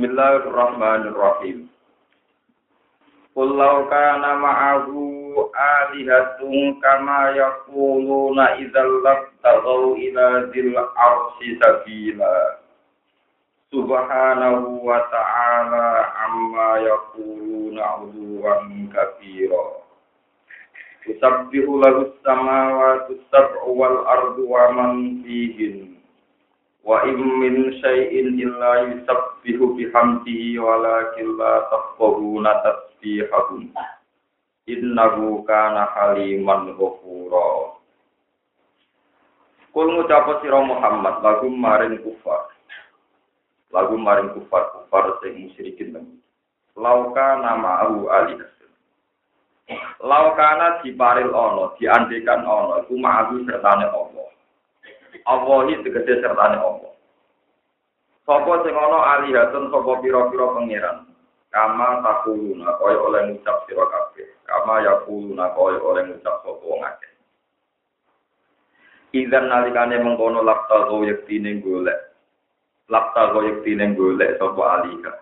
Bismillahirrahmanirrahim. Qul law kana ma'ahu alihatun kama yaquluna idzal labtaghaw ila dzil arsy sabila. Subhanahu wa ta'ala amma yaquluna 'uluwan kabira. Tusabbihu lahu as-samawati as-sab'u wal ardu wa man fihin. Wa im min syai'in illa yusabbihu bihamdihi walakin la tafqahuna tasbihahum. Innahu kana haliman ghafura. Kul ngucap sira Muhammad lagu maring kufar. Lagu maring kufar kufar sing musyrikin nang. Lauka nama Abu Ali Laukana diparil ono, diandekan ono, iku ma'ahu sertane Allah. Allah ini tegede sertane Allah. Sopo sing ana alihatun sapa pira-pira pangeran. Kama takuluna kaya oleh ngucap sira kabeh. Kama yakuluna kaya oleh ngucap sapa wong akeh. Idan nalikane mengkono lapta go yektine golek. Lapta go yektine golek sapa aliha.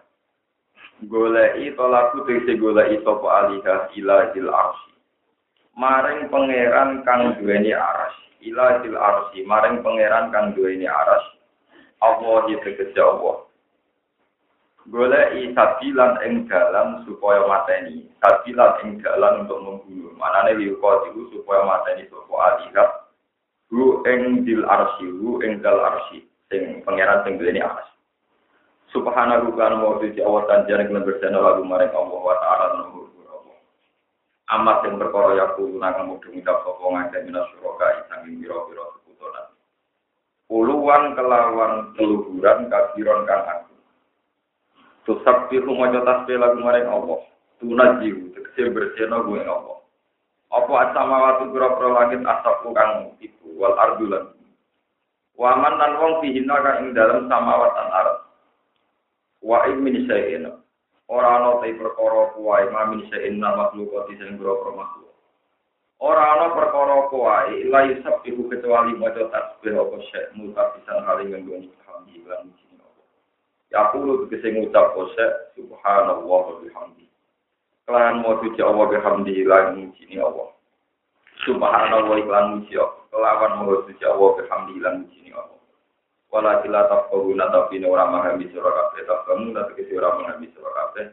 Golek itu laku tegese golek sapa aliha ilahil arsy. Maring pangeran kang duweni arsy. ilahil arsi maring pangeran kang duweni aras. Allah ya tegese Allah. Golek sabilan ing dalan supaya mateni sabilan ing dalan untuk membunuh. Manane liuko iku supaya mateni sapa alika hu ing dil arsi hu ing dal arsi sing pangeran sing duweni aras. Subhanahu wa ta'ala wa ta'ala tanjane kelan bersana lagu maring Allah wa ta'ala amat yang perkara ya kulo nang mudhun ngucap sapa ngake minas suraka sanging pira-pira sekutonan. Puluhan kelawan keluhuran kafiron kang aku. Tusab pihu maca tasbih lagu maring Allah. Tunajiu tegese bersihna gue Allah. Apa asamawati pira-pira langit asapku kang iku wal ardulan. Waman lan wong fihina kang ing dalem samawat ardh. Wa in min syai'in Ora ana te perkara kuwae mamin sein makhluk sing boro makhluk. Ora ana perkara kuwae la yusab iku kecuali maca tasbih apa syek muta pisan hal ing nggone alhamdulillah Ya kulo tegese ngucap kose subhanallah wa bihamdi. Kelan mau suci Allah bihamdi lan muji Allah. Subhanallah iklan muji Kelawan mau suci Allah bihamdi lan muji Allah. Wala kila tafkahuna tapi ini orang memahami surah kabeh tafkamu tapi kisi orang memahami surah kabeh.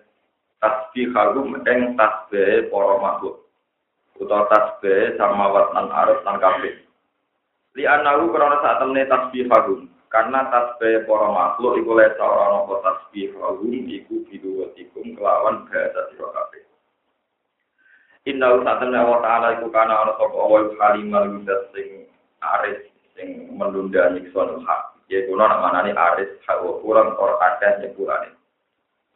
Tasbih hagum eng tasbih para makhluk. Utawa tasbih sama watnan arus lan kabeh. Li anahu karena saat temne tasbih hagum karena tasbih para makhluk iku lesa ora ana tasbih hagum iku biduwatikum kelawan bahasa sira kabeh. Inna temne Allah Ta'ala iku kana ana sapa? Allah kalimal sing aris sing menunda nyiksa hak ya kuno nak mana nih aris hawa kurang or ada nyepurane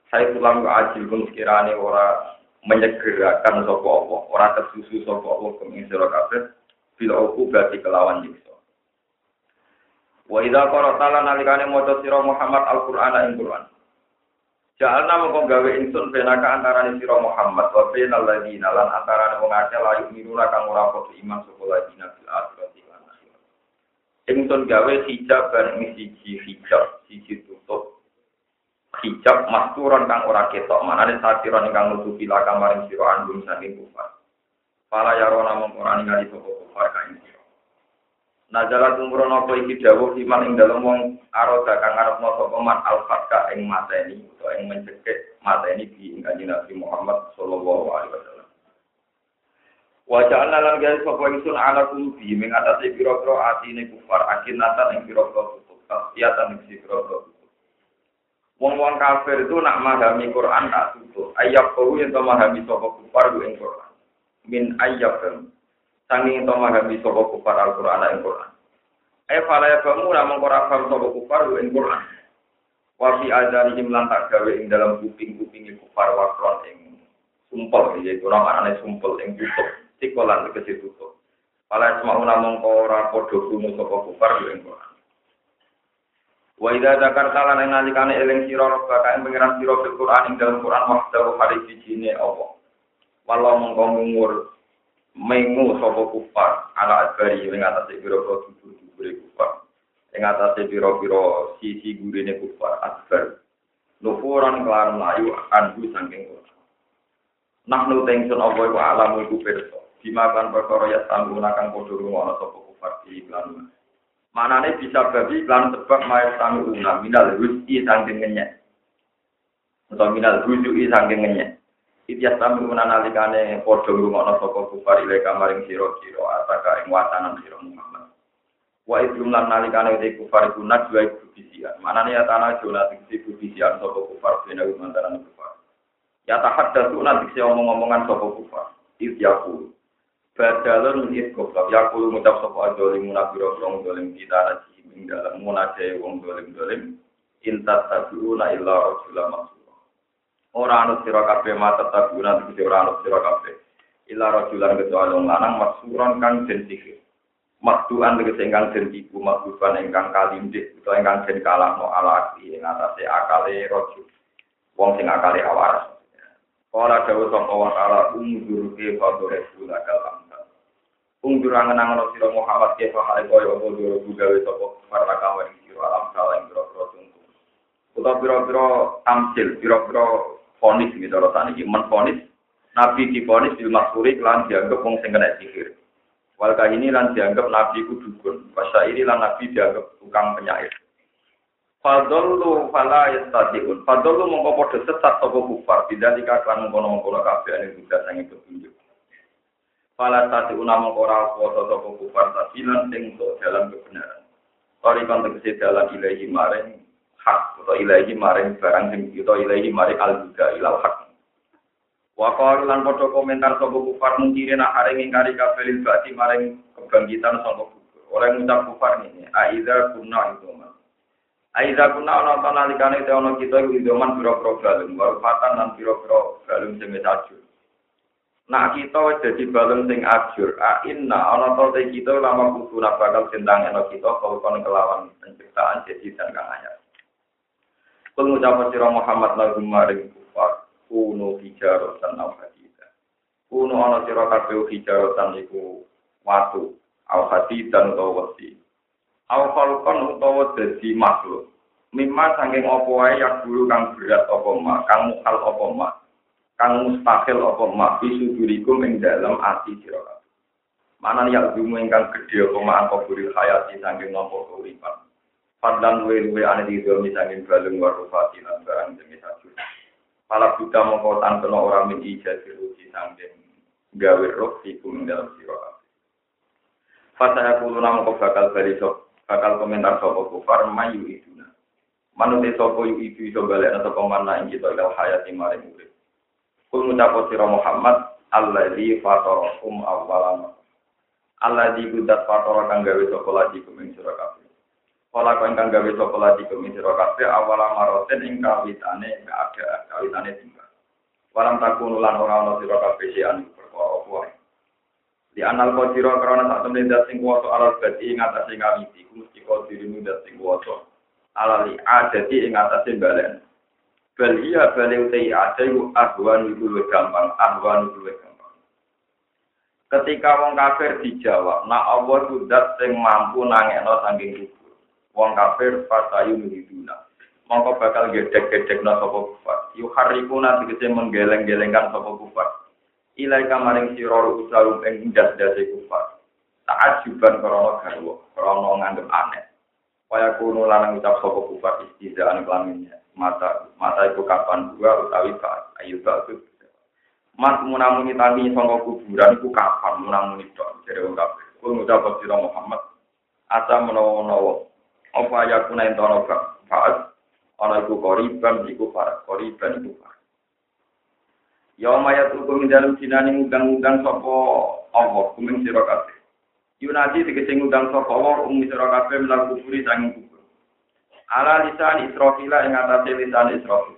saya pulang ke ajil pun sekiranya ora menyegerakan sopo apa ora kesusu sopo apa keming sira kabeh bila aku berarti kelawan nyiksa wa idza qara'ta nalikane maca sira Muhammad Al-Qur'an ing Qur'an. Jalna mongko gawe insun benaka antara sira Muhammad wa bainal ladina lan antara wong akeh layu miruna kang ora iman sapa ladina bil akhirat Ingsun gawe hijab bareng siji hijab, siji tutup. Hijab masturon kang ora ketok, manane satiron kang nutupi laka maring sira andum saking kufar. Para yarona mung ora ningali sapa kufar sira. Nazalat umrono apa iki dawuh iman ing dalem wong aroda kang arep sapa man al-fatka ing mateni utawa ing mencekik mateni di ing Nabi Muhammad sallallahu alaihi wasallam. Wajah lan gawe sapa ingsun ala kulubi pira-pira atine kufar akin natan ing pira-pira tutup tasdiatan ing pira-pira tutup. Wong-wong kafir itu nak memahami Quran tak tutup. Ayat kau yang to memahami sapa kufar ing Quran. Min ayat kan. Sanging to memahami sapa kufar Al-Quran ing Quran. Eh fala ya kamu namung ora paham sapa kufar ing Quran. Wa fi adarihim lan tak gawe ing dalam kuping-kuping kufar wakron ing sumpel yaitu namanya sumpel ing tutup tikolan tegese tutup. Pala semau namung ora padha krungu saka kufar yo ing Quran. Wa idza dzakarta lan nalikane eling sira rabbaka ing pengiran sira fil Quran ing dalam Quran wahdahu hari sijine apa. Walau mongko ngur mengu sapa kufar ala adbari ing atase pira-pira dubur-dubure kufar. Ing atase pira-pira sisi gurine kufar adbar. nufuran kelan melayu anhu saking Quran. Nah nu tengsun apa iku alam iku pirsa. Dimakan perkara ya tangguna kang padha ngono sapa kufar di iklan. Manane bisa babi iklan sebab mayat tangguna minal rusi saking ngenyek. Atau minal rujuki saking ngenyek. Ityas tangguna nalikane padha ngono sapa kufar ile kamaring sira-sira ataka ing watanan sira Muhammad. Wa ibrum lan nalikane uti kufar iku najwa iku bisian. Manane ya tanah jona iku bisian sapa kufar bena mantaran kufar. Ya tahaddatsu nanti omong-omongan sapa kufar. Ityaqul Badalun min goblok ya kulo ngucap sapa dolim munafiro wong dolim kita naji ing dalam munaje wong dolim dolim intat tabiuna illa rasulah. Ora anut sira kabeh mata tabiuna iki ora anut sira kabeh. Illa rasulan kecuali wong lanang maksuran kang den sihir. Makduan tegese ingkang den tipu makduan ingkang kalindik utawa ingkang den kalahno ala akli ing atase akale rajul. Wong sing akale awaras. Dawuh sapa wa ta'ala umdur ke fadore sula kalam. Ungdur angen-angen sira Muhammad ke fa hale koyo bodo gawe sapa para kawan sira alam salah ing pira-pira tunggu. Utawa pira-pira tamsil, pira-pira fonis gitu cara saniki men fonis Nabi difonis bil maksuri lan dianggap wong sing kena sihir. Wal ini lan dianggap Nabi ku dukun. Ini lan Nabi dianggap tukang penyair. Fadollu fala yastadiun. Fadollu mongko padha sesat sapa kufar. Tidak dikaklan mengkono-mengkono kabeh ane juga sange petunjuk. Fala tati unama ora kuwasa sapa kufar tasilan sing untuk dalam kebenaran. Ori kan tegese dalan ilahi maring hak atau ilahi maring barang sing kita ilahi maring al-huda ilal hak. Wa lan padha komentar sapa kufar mungkire nak areng ingkari kabeh bati maring kebangkitan sapa kufar. Oleh ngucap kufar ini, aiza kunna idoman. Aiza kunna ana ta nalikane te ana kita iku idoman pira-pira galung, warfatan lan pira-pira galung sing wis Nah kita wis dadi balung sing ajur. A inna ana te kita lama kudu bakal sendang eno kita kalau kon kelawan penciptaan jadi dan kang anyar. Kul ngucap sira Muhammad lahum maring kufar kuno hijaratan aw hadida. Kuno ana sira kabeh hijaratan iku watu aw hadidan utawa wesi. Aw falkon utawa dadi makhluk. Mimma sanging apa wae yak kang berat apa mak, kang mukal apa kang mustahil apa mak bisudurikum ing dalam ati sira kabeh. Mana yang dumu ingkang gedhe apa mak kuburi hayati saking nampa keuripan. Padlan luwe-luwe ane di domi saking balung warufati lan barang jenis sajud. Pala buta mongko tantono orang min ijazir uji saking gawe roh iku ing dalam sira kabeh. Fasa aku luna mongko bakal bali bakal komentar sapa kufar mayu iduna. Manute sapa yu itu iso balik sapa mana ing kita ilal hayati maring urip. Kul ngucapo sira Muhammad alladzi fatarakum awwalan. Alladzi kudat fatara kang gawe sapa lagi kuming sira kabeh. Kala kang kang gawe sapa lagi kuming sira kabeh awala maroten ing kawitane keadaan kawitane tinggal. Walam takun lan ora ana sira kabeh sian perkara apa Di anal kodiro karena saat temen dat sing kuwasa alal badi ing atase ngawiti, mesti kodiro dat sing kuwasa alali adati ing atase balen. Bal iya bale utai ada yu ahwan itu lebih gampang, ahwan itu lebih gampang. Ketika wong kafir dijawab, nah Allah sudah sing mampu nangekno saking kubur. Wong kafir fatayu hiduna. Mongko bakal gedek-gedek no sopo kufar. Yu hariku nanti kese menggeleng-gelengkan sopo kufar. Ilai kamaring siror usarum ing das-dasi kufar. Taat juban krono garwo, krono nganggep aneh. Waya kuno lanang ucap sopo kufar istizaan kelaminnya mata mata itu kapan gua utawi pak ayu itu. Mas munamuni tani sangka kuburan iku kapan? Munamuni tok jare wong kabeh. Kuwi ngucap sira Muhammad? Asa menawa-menawa apa ya kuna entono faat ana iku koriban iku para koriban iku Ya mayat hukum dalam dinani ngundang-undang sapa Allah kuming sira kabeh. Yunadi tegese ngundang sapa Allah umi sira kabeh mlaku kuburi sanging ala lisan Israfil ing atase lisan Israfil.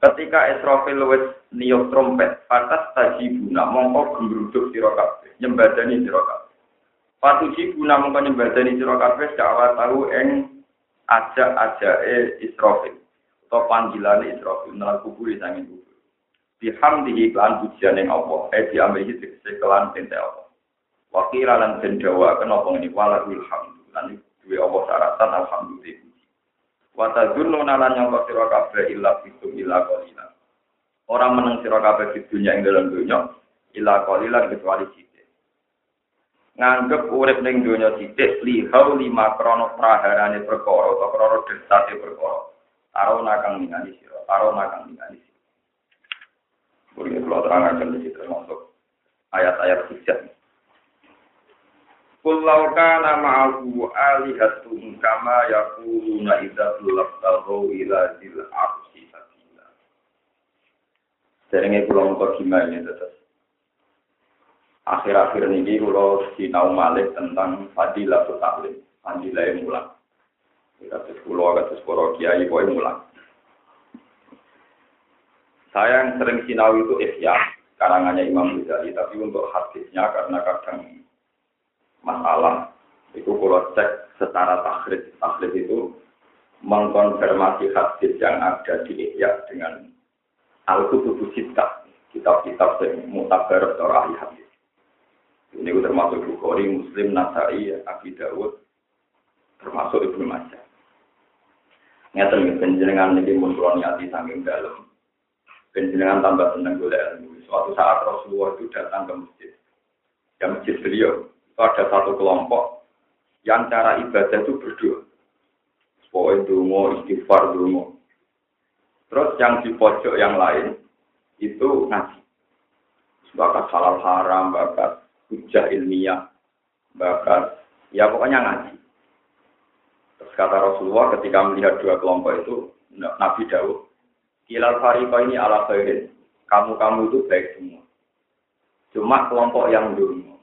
Ketika Israfil wis niup trompet, pantas tajibuna mongko gembruduk sira kabeh, nyembadani sira kabeh. Patuji guna mongko nyembadani sira kabeh dakwah tahu ing ajak-ajake Israfil. Atau panggilan Israfil nang kubur sanging kubur. Bihamdihi kelan pujian yang Allah, eh diambil tegese kelan tente Allah. Wakil lan den dawa kenapa ini walahul hamdu lan duwe Allah syaratan alhamdulillah. Watadun lo nalan yang kau siro kafe ilah fitum ilah kolina. Orang meneng siro kafe fitunya yang dalam dunia ilah kolina kecuali cite. Nganggep urip ning donya sithik lihau lima krono praharane perkara atau krono desate perkara. Taruh nakang ningali sira, taruh nakang ningali sira. Kulo terangaken iki termasuk ayat-ayat hujjah. Kulau kana ma'ahu alihatun kama yakuluna idza tulabtahu ila dil arsi sabila. Derenge kula mengko gimana terus. Akhir-akhir ini kula sinau malih tentang fadilah taklim, fadilah mulang. Kita terus kula kados para kiai pokoke mulang. Saya yang sering sinau itu Ihya, karangannya Imam Ghazali, tapi untuk hadisnya karena kadang masalah. Itu kalau cek secara takhrid takhrid itu mengkonfirmasi hadis yang ada di Ihya dengan Al-Kutubus Sittah kitab-kitab yang mutabar atau ahli hadis. Ini termasuk Bukhari, Muslim, Nasai, Abi Dawud termasuk Ibnu Majah. Ngeten nih penjenengan ini muncul niati saking dalam penjenengan tambah senang golek ilmu. Suatu saat Rasulullah itu datang ke masjid. Ke masjid beliau ada satu kelompok yang cara ibadah itu berdoa. Pokoknya dungo, istighfar dungo. Terus yang di pojok yang lain itu ngaji. Bakat halal haram, bakat hujah ilmiah, bakat ya pokoknya ngaji. Terus kata Rasulullah ketika melihat dua kelompok itu, Nabi Dawud, Kilal Fariko ini ala kamu-kamu itu baik semua. Cuma kelompok yang dulu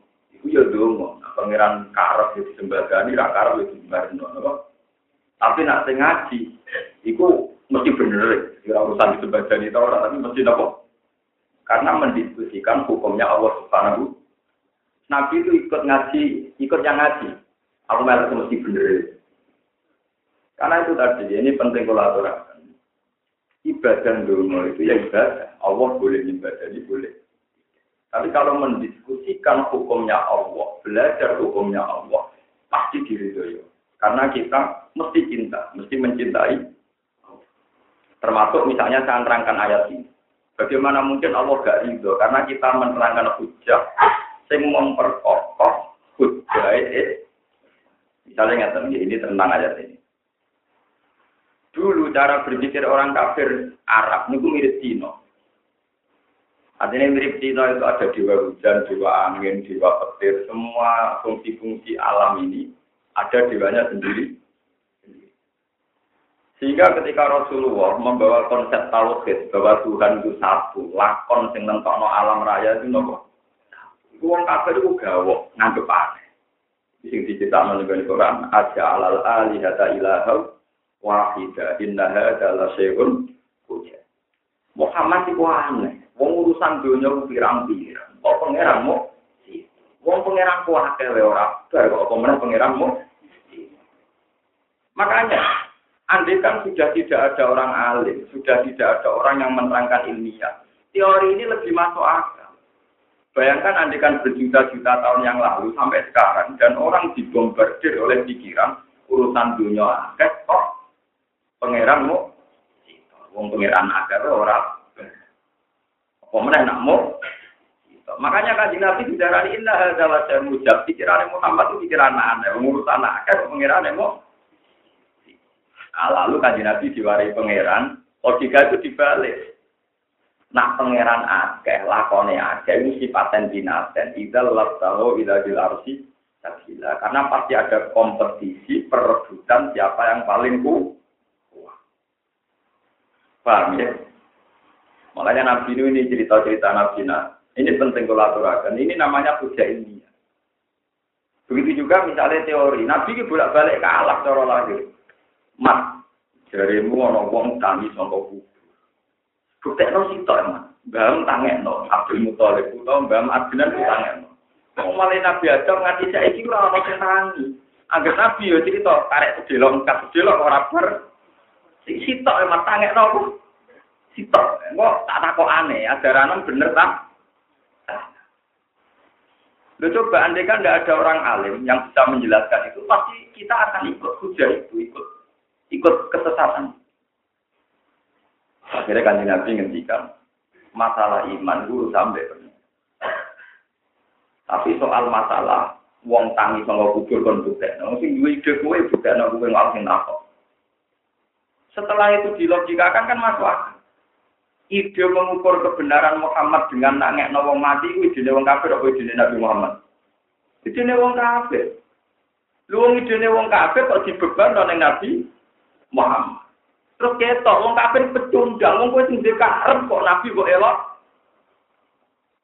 Iku ya nah, pangeran karep ya disembadani, ra karep ya disembadani. Tapi nak ngaji, iku mesti bener, ya urusan disembadani itu orang, tapi mesti nopo. Karena mendiskusikan hukumnya Allah Subhanahu. Nabi itu ikut ngaji, ikut yang ngaji. Aku merasa mesti bener. Karena itu tadi, ini penting kolaborasi. Ibadah dulu itu ya ibadah. Allah boleh ibadah, boleh. Tapi kalau mendiskusikan hukumnya Allah, belajar hukumnya Allah, pasti diridhoi. Karena kita mesti cinta, mesti mencintai. Termasuk misalnya saya terangkan ayat ini. Bagaimana mungkin Allah gak ridho? Karena kita menerangkan hujah, sing memperkokoh hujah. Misalnya nggak ini tentang ayat ini. Dulu cara berpikir orang kafir Arab ini mirip Cina. Artinya mirip Cina itu ada dewa hujan, dewa angin, dewa petir, semua fungsi-fungsi alam ini ada dewanya sendiri. Sehingga ketika Rasulullah membawa konsep tauhid bahwa Tuhan itu satu, lakon sing nentokno alam raya itu nopo. Wong kafir itu gawok, nganggep aneh. Sing diceritakan juga di Quran, aja alal alihata ilahau wahida innaha adalah syai'un Muhammad itu aneh. Wong urusan dunia pirang-pirang. Kok pangeranmu? Wong pangeran ku akeh wae ora. Kok apa meneh pangeranmu? Makanya, andai kan sudah tidak ada orang alim, sudah tidak ada orang yang menerangkan ilmiah, teori ini lebih masuk akal. Bayangkan andai kan berjuta-juta tahun yang lalu sampai sekarang, dan orang dibombardir oleh pikiran urusan dunia akeh, kok pangeranmu? Wong pangeran akeh ora Pemenang nak mau. Makanya kan Nabi bicara indah adalah saya mujab. Pikiran Muhammad itu pikiran aneh. Mengurus anak kan pengiran mau. Nah, lalu kan Nabi diwari pangeran. Logika itu dibalik. Nak pangeran akeh, lakone akeh, ini sifaten binaten. Idal labtahu ila dilarsi sabila. Karena pasti ada kompetisi, perebutan siapa yang paling kuat. Paham ya? Makanya Nabi ini cerita-cerita Nabi nah, ini penting kolaborasi. Ini namanya puja ilmiah. Begitu juga misalnya teori. Nabi ini bolak-balik kalah cara lahir. Mat, jarimu ono wong tani sangka kubur. Buktekno sitok emang. Mbam tangekno Abdul Muthalib utawa Mbam Adnan tangekno. Wong malah Nabi Adam nganti saiki ora ono sing tangi. Angger Nabi yo cerita karek sedelok kas sedelok ora ber. Sitok emang tangekno sitok. Kok tak takok aneh, ajaran bener tak? Lo coba andai kan tidak ada orang alim yang bisa menjelaskan itu, pasti kita akan ikut hujah itu, ikut ikut kesesatan. Akhirnya kan Nabi ngendikan masalah iman dulu sampai Tapi soal masalah wong tangi sama kubur kon buktekno, sing duwe ide buktekno kowe ngawak sing takok. Setelah itu dilogikakan kan masuk akal. Ide mengukur kebenaran Muhammad dengan nangek wong mati itu ide wong kafir apa ide Nabi Muhammad? Ide wong kafir. Lu wong ide wong kafir kok dibeban oleh Nabi Muhammad. Terus ketok wong kafir pecundang, wong kowe sing karep kok nabi kok elok.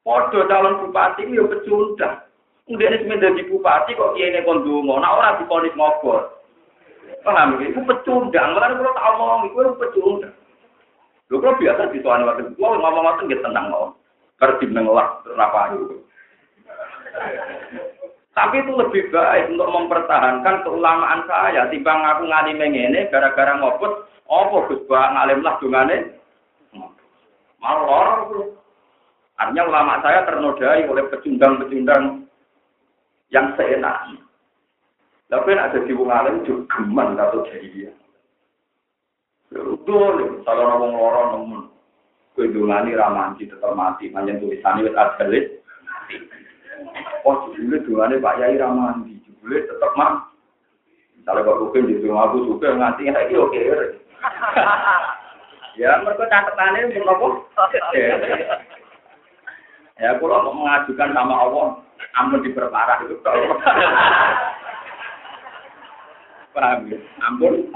Padha calon bupati yo pecundang. Kemudian ini menjadi bupati kok kiai ini kondungo, nah orang diponis ngobor. Paham ya? Itu pecundang, makanya kalau tak ngomong, itu pecundang. Lu kalau biasa di soal waktu itu, ngomong-ngomong gitu tenang loh. Kerja mengelak, kenapa itu. Tapi itu lebih baik untuk mempertahankan keulamaan saya. Timbang aku ngalim ini gara-gara ngopot, apa Gus Bang alim lah dungane? Malah Artinya ulama saya ternodai oleh pecundang-pecundang yang seenaknya. Tapi ada di wong alim juga geman atau jadi dia. Betul, kalau ngomong loro nemen. Kue dungani ramanci tetap mati, manjen tulisannya wis ajalit. Oh, jebule dungane Pak Yai ramanci, jebule tetap mati. Misalnya kok rukin di rumah aku suka nganti lagi oke. ya mereka catatannya menapa? ya kalau mau mengajukan sama Allah, ampun diperparah itu. Paham ya? Ampun.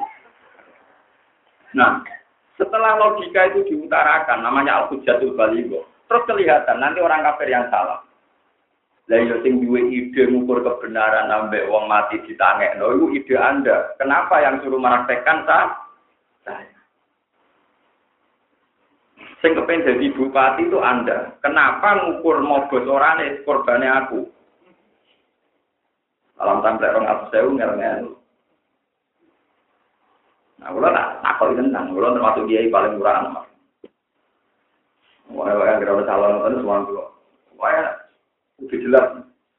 Nah, setelah logika itu diutarakan, namanya al-hujatul baligo. Terus kelihatan nanti orang kafir yang salah. Lah iya, sing duwe ide ngukur kebenaran nambah wong mati ditangekno itu ide Anda. Kenapa yang suruh meraktekkan sah? saya. Sing kepen jadi bupati itu Anda. Kenapa ngukur mogos orane korbane aku? Alam tampil orang atas saya ngel Nah, kalau tak takut tentang, kalau termasuk dia paling murah anak. Wah, wah, kira calon itu semua dulu. Wah, udah jelas.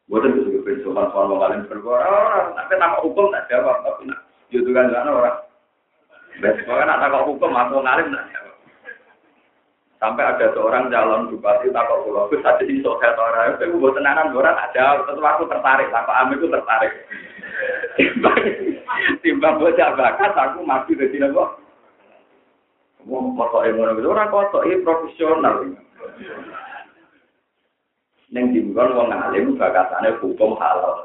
Buatan itu juga soal soal kalian berbuat. Tapi nama hukum tak jawab, tapi nak itu kan orang. Besok kan ada hukum atau ngalim nah. Sampai ada seorang calon bupati takut pulau, gue saja di sosial orang, itu gue tenanan orang ada, tetap aku tertarik, takut Ami itu tertarik. Timbang, bocah bakat, aku sini kok. Mau kotor emono itu orang kotor, ini profesional. Neng timbang wong ngalim bakatane hukum halal.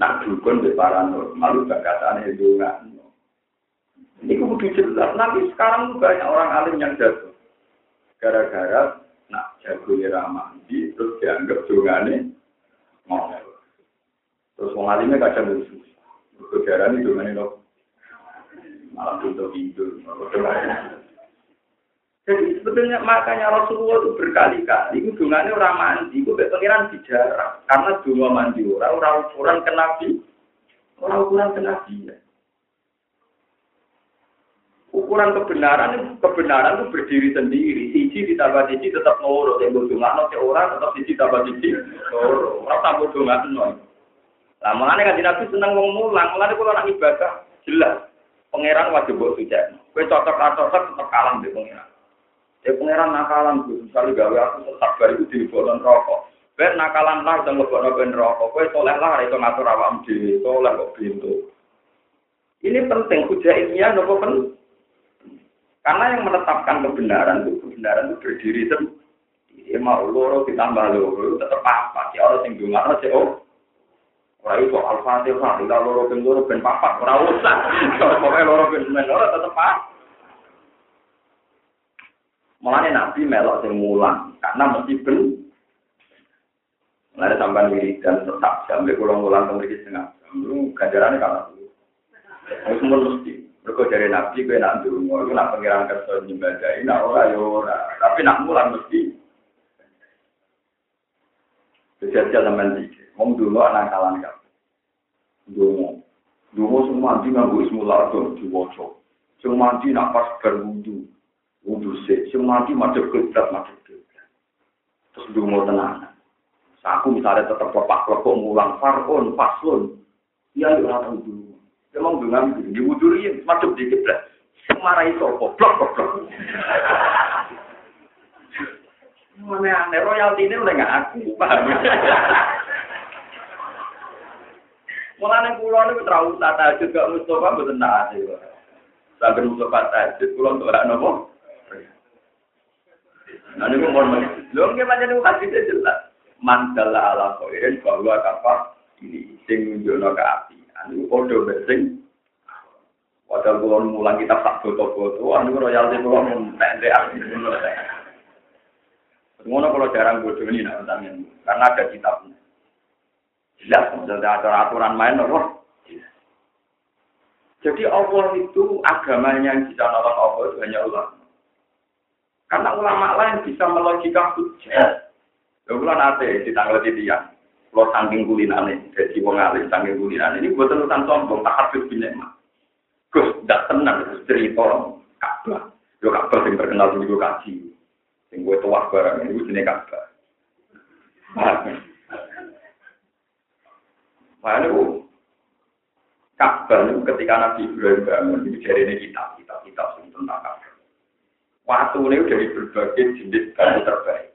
Nak dukun di paranormal bakatane itu nggak. Ini kudu jelas. Nanti sekarang banyak orang alim yang jatuh. Gara-gara nak jago ramandi, terus dianggap dungane ngomel. Terus wong alimnya kadang lucu. Berdarah ini dungane loh. Malah tutup tidur. Jadi sebetulnya makanya Rasulullah itu berkali-kali hubungannya orang mandi, itu pengiran bicara. Karena dua mandi orang, orang ukuran ke Nabi, orang ukuran ke Nabi. Ukuran kebenaran kebenaran itu berdiri sendiri. Siji ditambah siji tetap loro. Yang berdungan orang tetap siji tambah siji loro. Orang tambah dungan. Lah mengenai kan nabi seneng wong mulang. Mengenai kalau orang ibadah jelas. Pangeran wajib buat suci. Kue cocok atau cocok tetap kalah di pangeran. Ya pangeran nakalan tuh. Misalnya gawe aku tetap baru itu di bolon rokok. Ben nakalan lah dan lebok ben rokok. Kue soleh lah itu ngatur awam di. Soleh kok pintu. Ini penting. Hujah ilmiah nopo penting. Karena yang menetapkan kebenaran itu kebenaran itu berdiri sendiri. Ya mau loro ditambah loro tetap apa? Ya orang sing dungan aja oh. Ora iso al-fatihah, ila loro ben loro ben papat, ora usah. Pokoke loro ben men loro tetep apa? Mulane Nabi melok sing mulang, karena mesti ben Mulane sampean wiridan tetap sampai kula mulang ke mriki setengah jam. Lu ganjarane karena itu. Wis mesti. Mereka dari Nabi, gue nak dulu, gue nak pengiran kerja nyembadai, nak ora ya ora. Tapi nak mulan mesti. Sama tiga, mau dulu anak kalan kan. Dulu, dulu semua mandi nganggu ismu lardo di wocok. Semua mandi nak pas berwudu, wudu sih. Semua mandi macet keblat, macet keblat. Terus dulu tenang. Aku misalnya tetap lepak lepok ngulang farun, paslon. Iya, ya orang dulu. Mau dengan di wudurin, masuk di kiblat. Marahi sopo, blok, blok, blok. Mana aneh, royalti ini udah nggak aku, Mulane kula niku terlalu tata juga Mustafa mboten taat. Sampai Mustafa tahajud kula untuk ora nopo. Nah niku mon lho nggih pancen niku hadise jelas. Man dalla ala khairin bahwa kapa ini sing nunjukno ke api. Anu padha besing Padahal kula mulang kita tak foto-foto, anu royalti kula mun pendek Ngono kalau jarang bodoh ini nak karena ada kitabnya. Jelas, misalnya ada aturan main apa? Jadi Allah itu agamanya yang bisa nolong Allah itu hanya ulama. Karena ulama lain bisa melogika hujah. Ya kula nate di tanggal di tiang. Kalau saking kulinane, jadi wong alim saking kulinane ini buat terusan sombong tak habis binema. Gus, tidak tenang cerita Ka'bah. Yo Ka'bah yang terkenal di kaji. Sing gue tuah barang ini jenis Ka'bah. Bu? Ka'bah itu ketika Nabi Ibrahim bangun itu dari ini kitab, kitab, kitab tentang Ka'bah. Waktu ini dari berbagai jenis batu terbaik.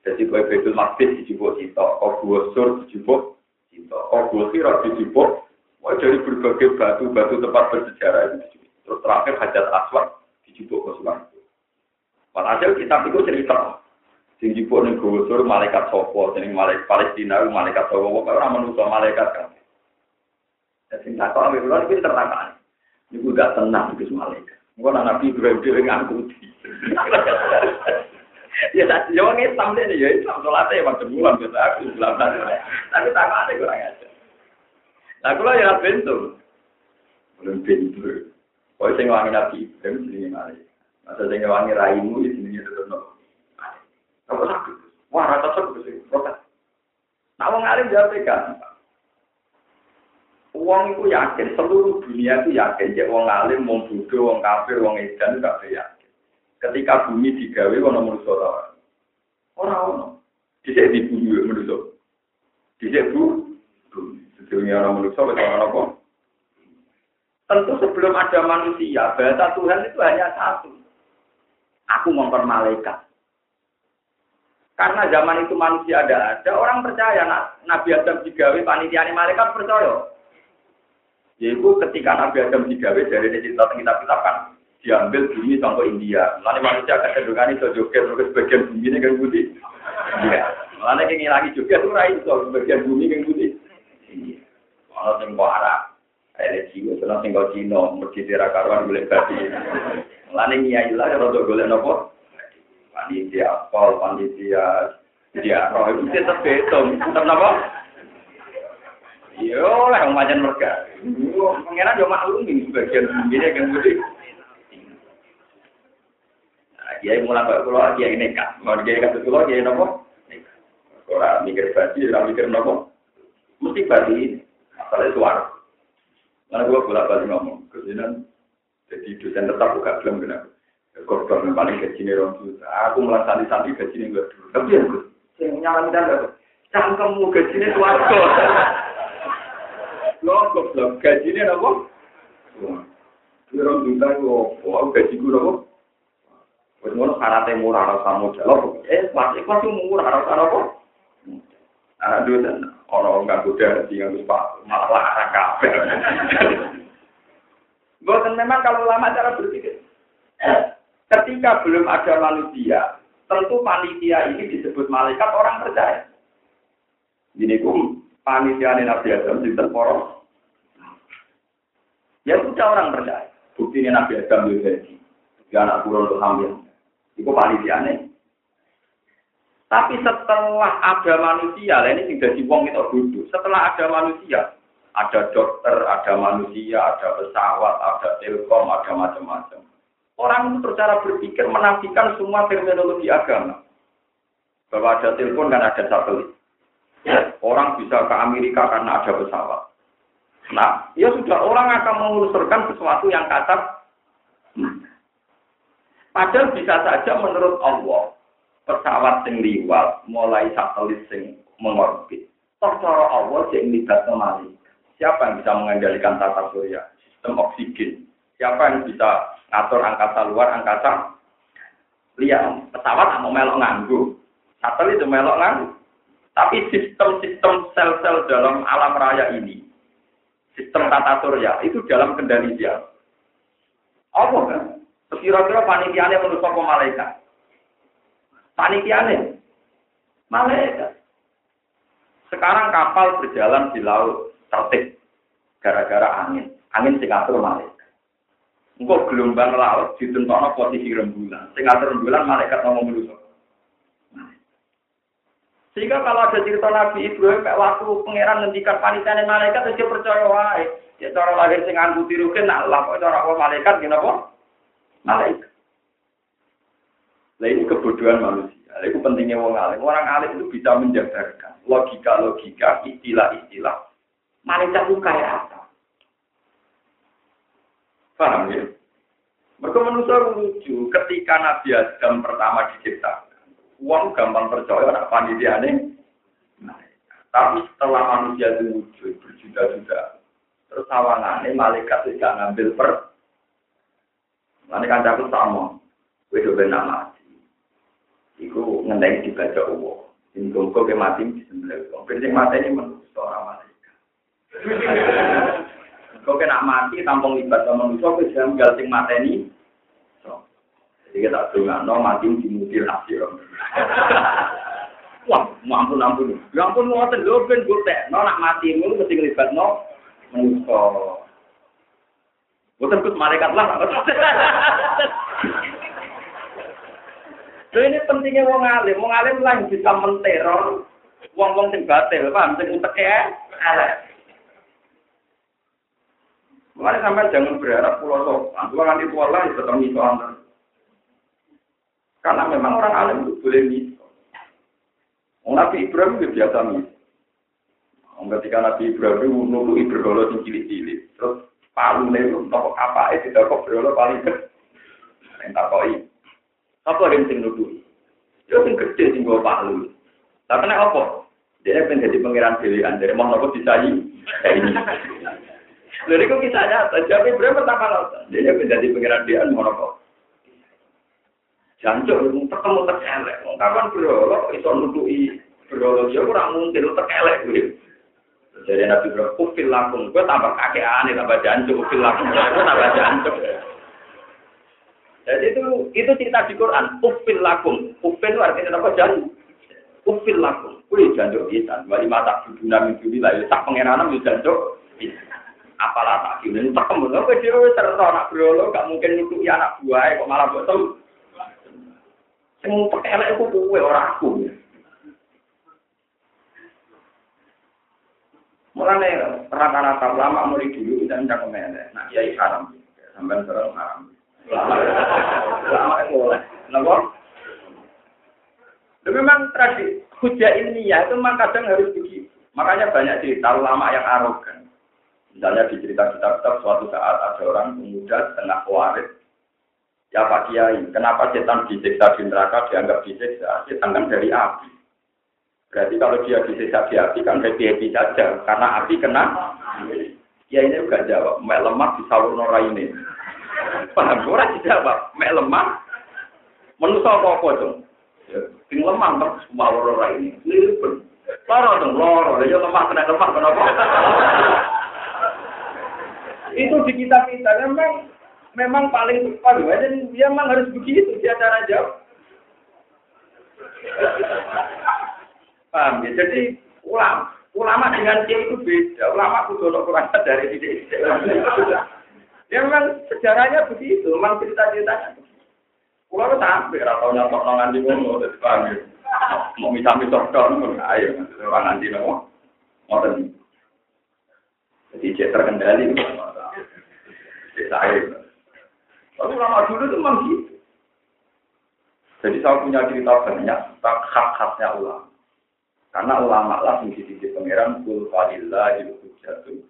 Jadi kue betul masjid dijubuk cita, obu sur dijubuk cita, obu sirat dijubuk. Wah dari berbagai batu-batu tempat bersejarah itu Terus terakhir hajat aswad dijubuk ke suatu. Walhasil kitab itu cerita. Sing jipuk ning gusur malaikat sopo, sing malaikat Palestina, malaikat sopo, kok ora manusa malaikat kan. Sing tak kok ambil lho iki tertangkap. Niku gak tenang iki malaikat. Engko nang Nabi Ibrahim dhewe ngangkuti. Ya tak yo ngi sampe ya Islam salate ya waktu bulan kita aku bilang Tapi tak ada kurang aja. Nah, kalau ya bentuk. Belum pintu. Kau sing wangi Nabi Ibrahim sini malaikat. Masa sing wangi raimu sini tetep no. Apa sakit? Wah, rata sakit sih, protes. Nah, wong alim jawab kan. Uang itu yakin, seluruh dunia itu yakin. Jadi wong alim, wong bodoh, wong kafir, wong edan, kabeh yakin. Ketika bumi digawe, ono manusia ora. Ora ono. Dhisik di bumi manusia. Dhisik bu. Sedunia orang manusia, wis ora apa. Tentu sebelum ada manusia, bahasa Tuhan itu hanya satu. Aku malaikat. Karena zaman itu manusia ada ada, orang percaya Nabi Adam digawe panitia malaikat percaya. Yaitu ketika Nabi Adam digawe dari cerita kita kita kan diambil bumi sampai India. Lalu manusia kecenderungan itu joget ke sebagian bumi ini kan putih. Iya. Lalu yang lagi joget itu itu sebagian bumi kan putih. Iya. Kalau sing Arab, ada jiwa, kalau Cina, mesti tidak karuan boleh babi. Lalu lah kalau golek nopo panitia pol, panitia dia roh itu tetap betul, tetap apa? Yo lah yang macam mereka. Pengiran yo maklum ini sebagian ini yang budi. Nah, dia mulai pak dia ini kan, mau dia kasih pulau dia nopo. Orang mikir baju, orang mikir nopo. Mesti baju ini, asalnya suara. Karena gua bolak balik ngomong, ke sini jadi dosen tetap buka belum kenapa korban paling gaji nih orang juta. Aku malah santi-santi gaji nih gue dulu. Tapi ya yang nyala kita gak. Cangkemmu nih suarga. Lo goblok gaji nih apa? Orang juta itu, oh gaji gue apa? Wes ngono syaratnya murah rasa modal. Eh, masih masih murah rasa apa? Aduh, dan orang nggak kuda di nggak pak malah larang kafe. Bukan memang kalau lama cara berpikir. Ketika belum ada manusia, tentu panitia ini disebut malaikat orang percaya. Ini kum panitia Nabi Adam di poros. Ya sudah orang percaya. Bukti ini Nabi Adam jadi. Anak turun untuk hamil. Itu panitia nih. Tapi setelah ada manusia, lah ini sudah di wong itu duduk. Setelah ada manusia, ada dokter, ada manusia, ada pesawat, ada telkom, ada macam-macam. Orang itu secara berpikir menafikan semua terminologi agama. Bahwa ada telepon dan ada satelit. Orang bisa ke Amerika karena ada pesawat. Nah, ya sudah orang akan mengusurkan sesuatu yang kasar. Padahal bisa saja menurut Allah pesawat sing liwat mulai satelit sing mengorbit. Toh cara Allah sing libat malaikat. Siapa yang bisa mengendalikan tata surya, sistem oksigen? Siapa yang bisa ngatur angkasa luar, angkasa lihat pesawat mau melok nganggu, satelit itu melok nganggu. Tapi sistem-sistem sel-sel dalam alam raya ini, sistem tata surya itu dalam kendali dia. Apa kan? Kira-kira panitiannya menurut apa malaikat? Panitiannya malaikat. Sekarang kapal berjalan di laut tertib gara-gara angin. Angin sing atur malaikat. Engkau gelombang laut ditentono posisi rembulan. Sing rembulan malaikat ngomong dulu. Sehingga kalau ada cerita Nabi Ibrahim waktu pangeran ngendikan panitia malaikat dia percaya wae. Ya cara lahir sing nganggo tiruke nak lah kok cara apa malaikat gini apa? Malaikat. Nah ini kebodohan manusia. Itu pentingnya orang alim. Orang alim itu bisa menjabarkan logika-logika, istilah-istilah. Malaikat itu kayak apa? Paham ya? Mereka manusia lucu. Ketika Nabi Adam pertama diciptakan, uang gampang percaya nak panitia ini. Tapi setelah manusia itu wujud berjuta-juta, terus awangannya malaikat tidak ngambil per. Nanti kan aku sama, coba nama mati. Iku ngendeng dibaca uang. Ini ke mati di sebelah. Kalau mati ini menurut orang malaikat. Kau kena mati tampung libat sama manusia, kau jangan gal sing mati ini. Jadi kita dengar, no mati di mobil hasil. Wah, ampun ampun. Ya ampun mau lho ben gotek. No nak mati mulu mesti ngelibat no manusia. Bukan kus malaikat lah. Lha ini pentingnya wong alim. Wong alim lah yang bisa menteror wong-wong sing batil, paham? Sing utek ya, elek. Mulai sampai jangan berharap pulau sopan. Pulau nanti tua lah tetap miso antar. Karena memang orang alim itu boleh miso. Nabi Ibrahim itu biasa miso. Ketika Nabi Ibrahim itu nunggu berdoa yang cilik-cilik. Terus palu nih, nopo apa itu kok berdoa paling gede. Yang tak koi. Apa yang sing nuduh? Ya sing gede sing gue palu. Tapi kenapa apa? Dia pengen jadi pangeran pilihan. Dari mau nopo disayi. Ini. Lalu itu kisahnya, tapi berapa pertama nonton? Dia menjadi pengiran dia, mau kok. Jancuk, ketemu terkelek. Kapan bro, itu nutui bro, ya kurang mungkin terkelek. Jadi Nabi Ibrahim, kufil lakum. Gue tambah kakek aneh, tambah jancuk. Kufil lakum. Gue tambah jancuk. Jadi itu itu cerita di Quran. Kufil lakum. Kufil itu artinya apa? Jancuk. Kufil lakum. Gue jancuk bisa. Wali mata buduna minggu ini lah. Sak pengiranan ya jancuk apalah tak gini tak apa dia wes terus anak berolo gak mungkin nutupi anak buah kok malah betul sing pakai elek aku kue orang aku mulane rata-rata lama mulai dulu kita minta ke mana nah ya haram. Sampai sekarang haram. Lama itu boleh. Kenapa? Memang tradisi hujah ini ya itu memang kadang harus begitu. Makanya banyak cerita lama yang arogan Misalnya di cerita kitab-kitab suatu saat ada orang pemuda setengah waris. Ya Pak Kiai, kenapa setan disiksa di neraka dianggap disiksa? Setan kan dari api. Berarti kalau dia disiksa di api kan happy-happy saja. Karena api kena. Ya ini juga jawab. Mek lemah di salur nora ini. Paham? Orang dijawab. Mek lemah. Menusa apa-apa dong. Ya, Ting lemah terus semua nora ini. Ini pun. Loro dong, loro. Ya lemah kena lemah kenapa? itu di kita kita. Memang memang paling tepat. Dan dia memang harus begitu dia cara jawab paham ya? Jadi ulama ulama dengan dia itu beda. Ulama itu untuk kurang dari dia ya memang sejarahnya begitu. Memang cerita ceritanya Kulo itu sampai atau nyontok nongan di ngono, terus paham ya. Mau misal-misal dong, ayo, nanti nopo, mau Jadi cek terkendali. Saya. Tapi lama dulu itu memang gitu. Jadi saya punya cerita banyak tentang hak-haknya ulama. Karena ulama lah yang sisi pangeran kul falillah jatuh.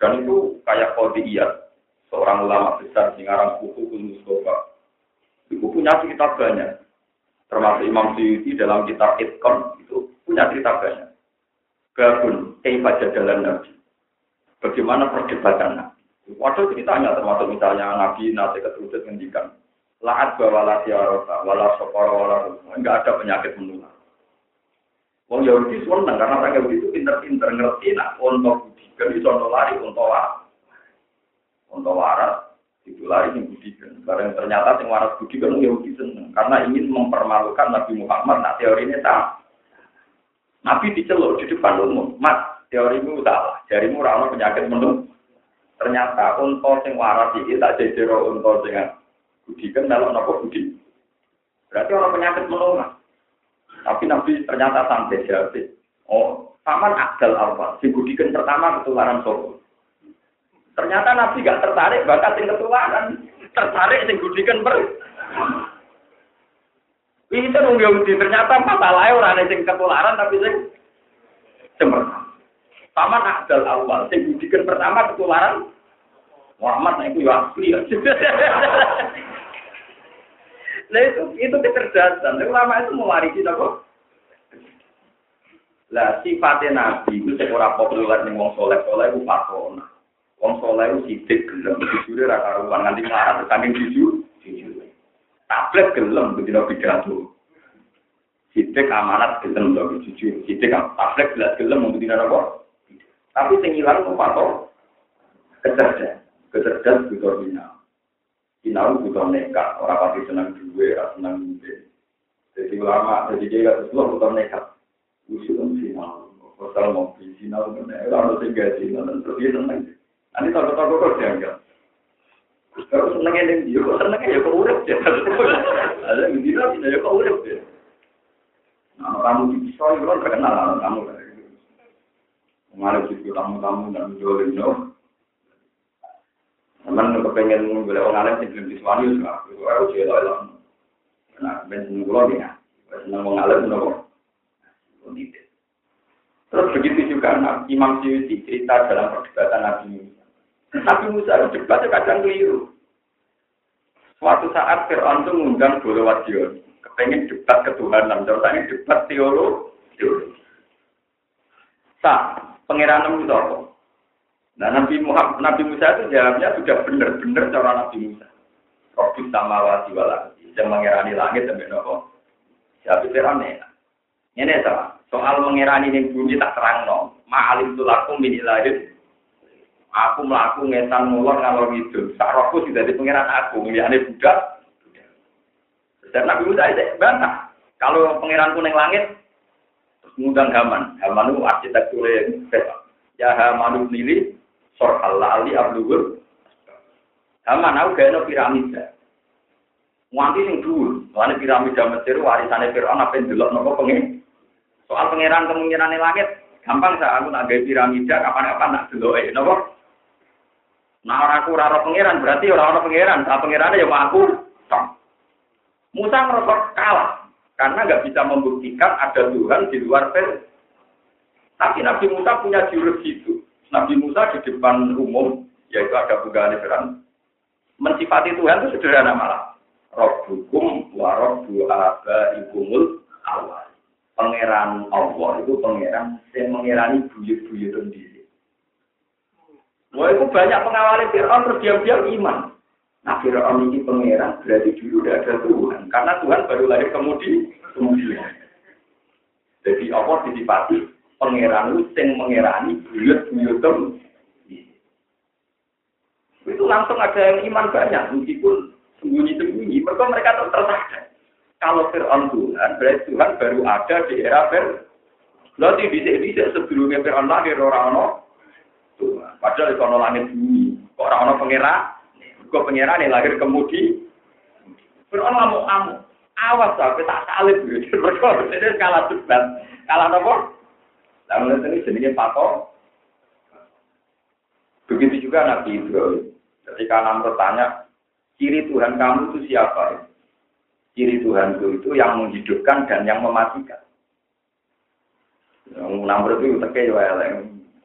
Dan itu kayak kode iya. Seorang ulama besar di ngarang buku Kul. Itu punya cerita banyak. Termasuk Imam Syuuti dalam kitab Itkon itu punya cerita banyak. Gabun, kayak jalan Nabi. Bagaimana perdebatan Nabi? Waduh ceritanya termasuk misalnya Nabi nanti keturunan ngendikan laat bawa ya rosa, wala sokoro, wala enggak ada penyakit menular. Wong Yahudi seneng karena orang Yahudi itu pinter-pinter ngerti nak untuk budikan itu lari untuk waras, untuk waras itu lari yang budikan. Karena ternyata yang waras budikan Yahudi seneng karena ingin mempermalukan Nabi Muhammad. Nah teori ini sama. Nabi diceluk di depan umum, mas teorimu salah, jarimu ramah penyakit menung. Ternyata untuk sing waras ini tak jadi untuk sing budi kan kalau nopo budi. Berarti orang penyakit menular. Tapi Nabi ternyata sampai jawab. Oh, paman Abdal Alfa, si budi kan pertama ketularan solo. Ternyata Nabi gak tertarik bakat yang ketularan, tertarik sing budi kan ber. Itu nunggu ternyata masalahnya orang sing ketularan tapi sing pertama. Paman Abdal Awal, sing budikan pertama ketularan Muhammad nah itu ya asli. Nah itu itu kecerdasan. Ulama itu mewarisi apa? Lah sifatnya Nabi itu seorang populer nih wong soleh soleh itu patona. Wong soleh itu sidik gelem, jujur raka ruang nanti marah, saking jujur, jujur. tablet gelem begitu pidato. Sidik amanat gelem to jujur. Sidik tablet jelas gelem tidak apa. Tapi sing ilang ku pato kecerdasan. Kecerdasan butuh bina. Sinau butuh nekat, orang pasti senang duwe, ora senang duwe. Jadi ulama, jadi dia kata semua butuh nekat. Usul sinau. Pasal mau orang harus gaji, terus dia senang. Nanti tahu-tahu kok dianggap. Kalau senengnya yang dia, kok senengnya ya kok urip ya. Ada yang bilang, ya kok urip ya. Nah, kamu pisau itu kan terkenal kamu. Mengalir di tamu-tamu dan jualin no. Teman kepengen boleh orang alim sing belum disuani. Itu aku cerita itu. Nah, ben seneng kula ya. Seneng wong alim nopo. Terus begitu juga nah, Imam Syuuti cerita dalam perdebatan Nabi Musa. Nabi Musa itu debatnya kadang keliru. Suatu saat Fir'aun itu mengundang Bolo Wadion. Kepengen debat ketuhanan. Contohnya debat teologi. Sah, pangeran itu apa? Nah Nabi Muhammad, Nabi Musa itu jawabnya sudah benar-benar cara Nabi Musa. Robus sama wasi walasi. Yang mengirani langit dan nopo. Siapa Fir'aun Ini sama. Soal mengirani yang bumi tak terang no. Ma'alim tulakum min ilahid Aku melaku ngetan mulon ngalor itu. Sakroku sudah di pengiran aku. Ini budak. Dan Nabi Musa itu bantah. Kalau pengiranku neng langit, ngundang Haman. Haman itu arsitektur yang Ya Haman nili, sor halali ablugur. Haman aku gak ada piramida. Nganti sing dulu, soalnya piramida Mesir warisannya Fir'aun apa yang dulu nopo pengen. Soal pengiran kemungkinan langit, gampang saya aku nak gaya piramida kapan-kapan nak dulu eh nopo. Nah orang aku raro pangeran berarti orang orang pangeran. Nah pangerannya ya aku. Musa merasa kalah karena nggak bisa membuktikan ada Tuhan di luar Fir'aun. Tapi Nabi Musa punya jurus itu. Nabi Musa di depan umum, yaitu ada bukaan Fir'aun. Mensifati Tuhan itu sederhana malah. Rabbukum wa rabbu abaikumul awal. Pangeran Allah itu pangeran yang mengirani buyut-buyut sendiri. Wah itu banyak pengawal Fir'aun terus diam-diam iman. Nah Fir'aun ini pangeran berarti dulu udah ada Tuhan. Karena Tuhan baru lahir kemudian. kemudian. Jadi Allah disipati pangeran itu yang mengerani buyut-buyut itu langsung ada yang iman banyak meskipun sembunyi-sembunyi mereka mereka tersadar kalau Fir'aun Tuhan berarti Tuhan baru ada di era Fir'aun Berarti bisa-bisa sebelumnya Fir'aun lahir orang-orang Padahal itu langit bumi. Orang-orang pengira? Kok pengira nih lahir kemudi? Fir'aun ngamuk kamu. Awas sampai tak salib. Mereka ini kalah debat. Kalah apa? Lalu ini jenisnya patok. Begitu juga Nabi Ibrahim. Ketika Namrud tanya, ciri Tuhan kamu itu siapa? Ciri Tuhan itu, itu yang menghidupkan dan yang mematikan. Yang itu teke ya,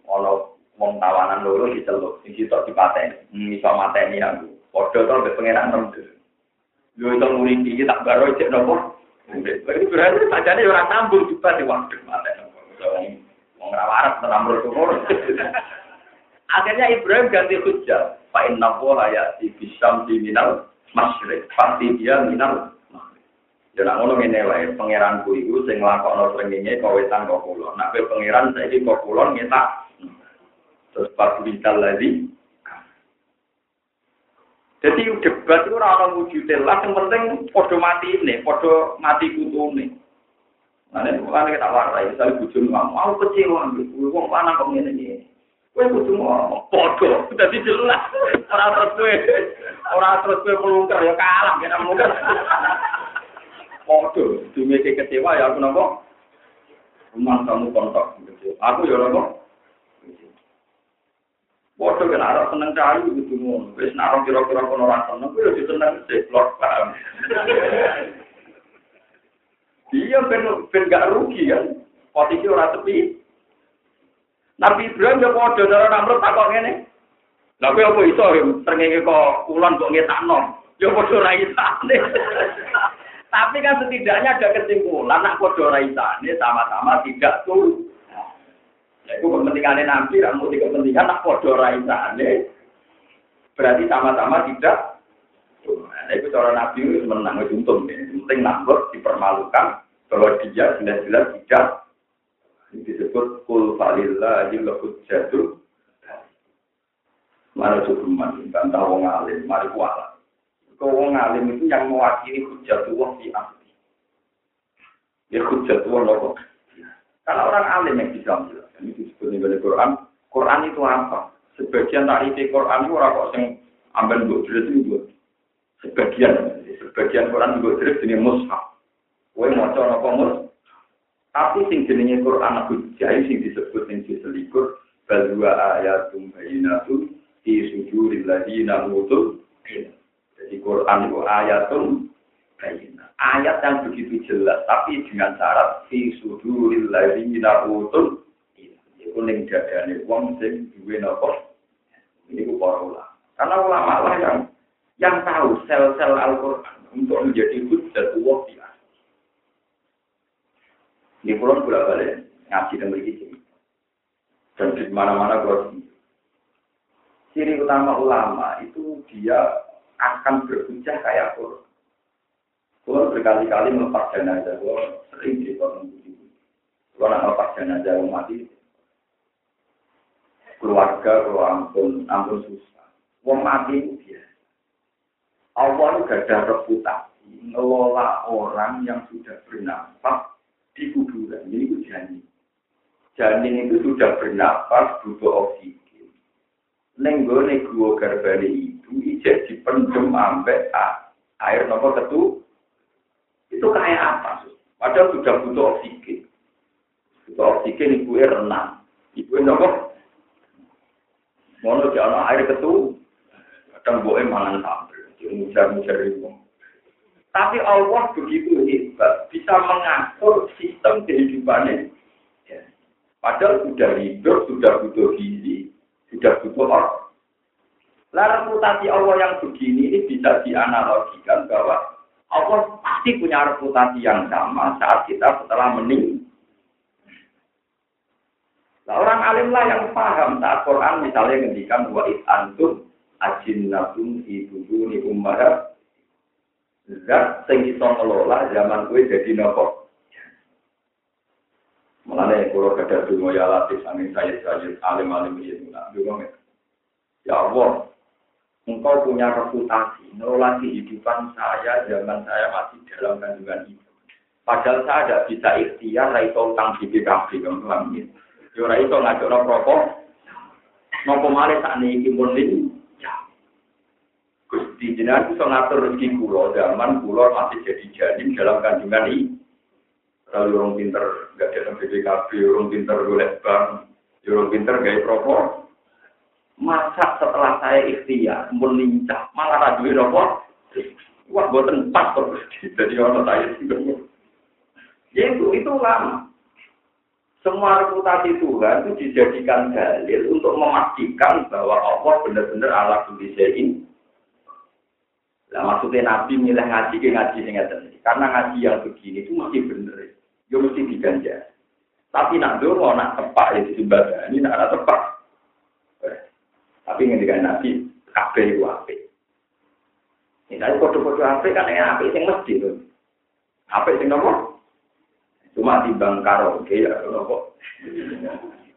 kalau wong tawanan loro diceluk, sing sitok dipateni, hmm, mateni aku. Padha to mbek pangeran. Yo itu murid tak baro cek nopo. Berarti berarti sajane ora sambung juga di waktu mateni. Wong ora waras tenang Akhirnya Ibrahim ganti hujjah. Fa inna Allah ya'ti bisyamsi minal masyrik. Pasti dia minal Ya ngono ngene wae, pangeranku iku sing nglakokno srengenge kowe wetan kok kula. Nek kowe pangeran kok kula ngetak. Terus pas lagi. Jadi debat itu ora ono wujude lah, yang penting padha mati ini, padha mati kutune. Nah, ini bukan kita warai, misalnya bujum mau kecewa, wong mana kok ngene iki. Kowe kudu ngomong padha, dadi jelas. Ora terus kowe, ora terus kowe melungker ya kalah, kena melungker. Podo, dumeke kecewa ya aku nopo. Rumah kamu kontak Aku ya nopo. Podo kan arah seneng cari gitu ngono. Wis nak kira-kira kono ora seneng, kuwi yo seneng sih, blok paham. Iya ben ben gak rugi kan. Posisi ora tepi. Nabi Ibrahim yo padha cara namrut takok ngene. Lah kowe apa iso srengenge kok kulon kok ngetakno? Yo padha ra isane. Tapi kan setidaknya ada kesimpulan, nak kodo raisane sama-sama tidak tuh. Itu kepentingannya Nabi, kamu di kepentingan nak kodo raisane. Berarti sama-sama tidak. Nah, itu cara Nabi itu menang, untung. Penting nambah, dipermalukan, bahwa dia jelas-jelas tidak. Ini disebut kul falillah lahud jatuh. Mana cukup bantah wong alim, mari kualat. Kau alim itu yang mewakili hujatullah di asli. Ya hujatullah loh. Karena orang alim yang bisa menjelaskan ini disebut di Quran. Quran itu apa? Sebagian tarifi Quran itu orang kok yang ambil buat jelas itu Sebagian, sebagian Quran juga jelas jenis mushaf. Kue mau coba apa? Tapi sing jenenge Quran hujah sing disebut yang diselikur balwa ayatum bayinatun di sujuril ladina mutul jadi Quran itu ayatum Ayat yang begitu jelas, tapi dengan syarat fi suduril ladzina utul itu ning dadane wong sing duwe napa ini para ulama. Karena ulama lah yang yang tahu sel-sel Al-Qur'an untuk menjadi hujjah Allah di Ini pulang bolak balik ngaji dan begitu. Dan di mana-mana kalau ciri utama ulama itu dia akan berhujah kayak Quran. Kalau berkali-kali melepas jenazah, kalau sering di begitu. Kalau nak melepas jenazah mati, keluarga kalau ampun, ampun susah. Wong mati itu. Allah itu gak ada reputasi ngelola orang yang sudah bernafas di kuburan. Ini itu janin. Janin itu sudah bernafas butuh oksigen. Nenggone gua garbane itu ijek dipendem ambek air nopo ketu itu kayak apa? Padahal sudah butuh oksigen. Butuh oksigen ibu renang. Ibu nopo? Mau di air ketu. Kadang boe mangan sambel mujar-mujar itu tapi Allah begitu hebat bisa mengatur sistem kehidupannya. Ya. padahal sudah hidup sudah butuh gizi sudah butuh orang Lah reputasi Allah yang begini ini bisa dianalogikan bahwa Allah pasti punya reputasi yang sama saat kita setelah meninggal. Nah, orang alim lah yang paham saat Quran misalnya ngendikan wa it antum ajinnatun fi buduni ummah zat sing iso ngelola zaman kuwi jadi nopo. Mulane kula kadang donga ya latih sanging saya saya alim-alim iki Ya Allah, engkau punya reputasi, ngelola kehidupan saya zaman saya masih dalam kandungan ibu. Padahal saya tidak bisa ikhtiar, raito utang di BKB, kamu paham ya? Raito ngajak no rokok, nopo malih saat ini pun ya. Gusti jenengan bisa ngatur rezeki kulo zaman kulo masih jadi janin dalam kandungan ini. Kalau orang pinter nggak dalam BPKB, orang pinter golek bank, orang pinter gaya rokok, Masa setelah saya ikhtiar, melincah, malah rajui nopo. Wah, buatan pas terus. Jadi orang saya juga. Ya itu, itu lama. Semua reputasi Tuhan itu dijadikan dalil untuk memastikan bahwa Allah benar-benar Allah ini. Nah, maksudnya Nabi milih ngaji ke ngaji ini. Karena ngaji yang begini itu masih benar. Ya mesti diganja. Tapi nak dulu nak tepak ya disembah ini nak tepak. Tapi ngendikan Nabi kabeh iku apik. Misalnya kode-kode apik kan yang apik sing mesti lho. Apik sing nopo? Cuma timbang karaoke ya nopo.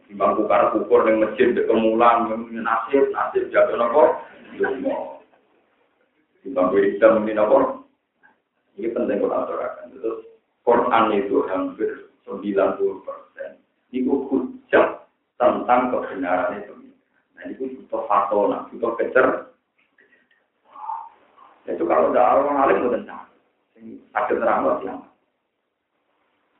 Timbang kukar kukur ning masjid dek kemulan nasib nasib jatuh nopo. Timbang hitam ini nopo. Ini penting kalau aturakan. Terus Quran itu hampir 90 persen. Itu hujat tentang kebenaran itu. Nah itu butuh fatona, butuh kecer. Itu kalau ada orang alim itu tentang. Sakit terang yang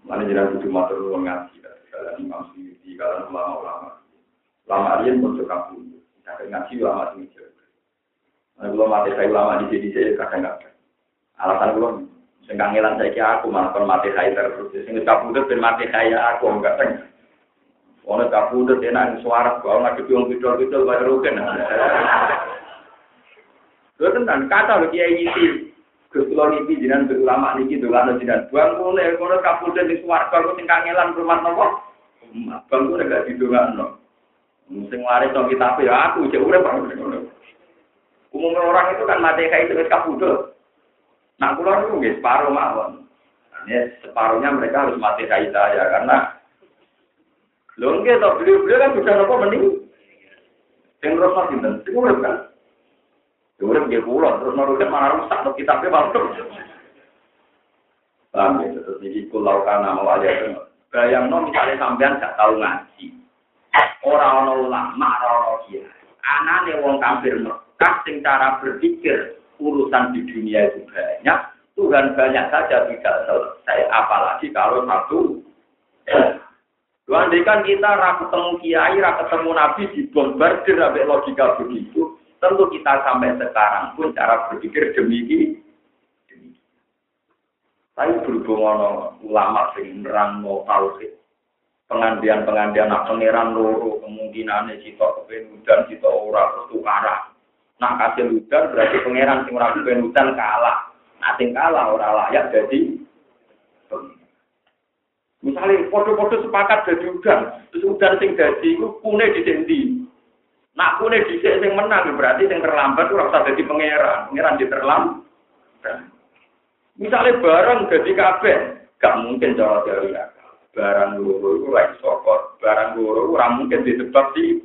Mana jelas itu matur nuwun ngaji, kalian Imam Suyuti, kalian ulama-ulama. Lama alien pun suka pun. Tapi ngaji ulama jauh. Nah, belum mati saya ulama di sini saya kadang-kadang. Alasan belum. Sing kangelan saya aku malah kon mati saya terus. Sing kabudut ben mati saya aku enggak teng. Ono kabudut enak suara kok nggak dibiung pidol-pidol kaya rugen. Lho tenan kata lho kiai iki. Gus kula niki jenengan ulama niki dolano jenengan. Buang ngene kono kabudut di swarga kok sing kangelan rumah napa? Bang kok gak didongakno. Sing waris to kitab ya aku cek urip. Umumnya orang itu kan mati kayak itu kabudut. Nah, pulau itu nggak separuh mawon. Ini separuhnya mereka harus mati kayak saya karena lo nggak tau beliau-beliau kan bisa nopo mending. Yang terus dan sing kan. Urip nggih pulau terus kan malah rusak tuh kitabnya malah. Paham ya, terus ini pulau karena mau aja Bayang no misalnya sampean gak tahu ngaji. Orang-orang ulama, orang-orang kiai. Anane wong kafir Mekah sing cara berpikir urusan di dunia itu banyak, Tuhan banyak saja tidak selesai, apalagi kalau satu. Tuhan kan kita rak ketemu kiai, rak ketemu nabi dibombardir sampai logika begitu, tentu kita sampai sekarang pun cara berpikir demikian. Tapi berhubung ulama sing nerang mau tauhid, pengandian-pengandian nak pangeran loro kemungkinannya cita kepen dan cita ora terus. Nah kasih hujan berarti pangeran sing ora hujan kalah. Sing kalah ora layak jadi Misalnya foto-foto sepakat jadi hujan, terus hujan sing jadi itu kune di sendi. Nah kune di sing menang berarti sing terlambat ora usah jadi pangeran, pangeran di terlambat. Misalnya barang jadi kabeh, gak mungkin cara teori akal. Barang loro itu lagi sokot, barang loro ora mungkin disebab di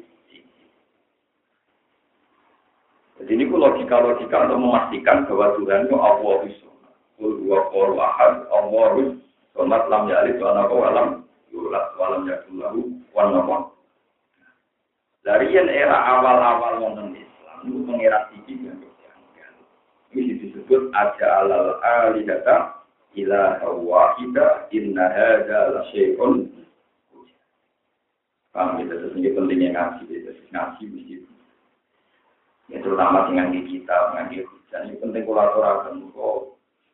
Jadi ini logika-logika untuk memastikan bahwa Tuhan itu Allah itu. Kul ahad, Allah Somat lam yalid wa nako walam yulat walam yakulahu wan nako. Dari yang era awal-awal wonten Islam itu mengira tinggi yang Ini disebut aja alal alihata ila wahida inna hada la syai'un Paham ya, terus ini pentingnya ngaji, ngaji mesti Ya terutama dengan kita, dengan hujan. Ini penting kolaborasi. Kok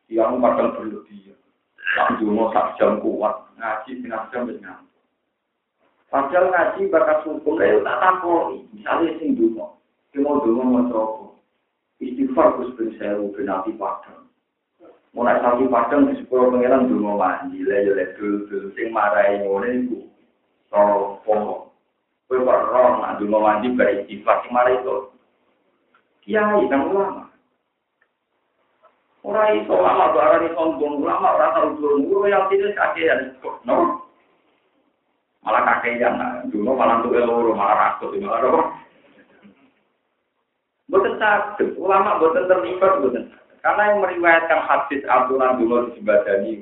yang kadang berlebihan. Sang Juno sak jam kuat, ngaji setengah jam wis Padahal ngaji bakas hukum, ayo tak tampo, misalnya sing Juno. Cuma Juno mau coba. Istighfar terus beri saya rupin nanti padang. Mulai sapi padang di sepuluh pengirang Juno mandi, lejo lejo lejo, sing marai ngore ibu. Toro pomo. Kue warong, nah Juno mandi beri istighfar, sing marai itu. Kiai, nang ulama. Orang itu ulama barang itu sombong, ulama orang tahu dulu, guru yang tidak kakean, no? Malah kakean, nah, dulu malah tuh eloro, malah rakus, malah apa? Bukan sakit, ulama bukan terlibat, bukan. Karena yang meriwayatkan hadis aturan dulu di Badani,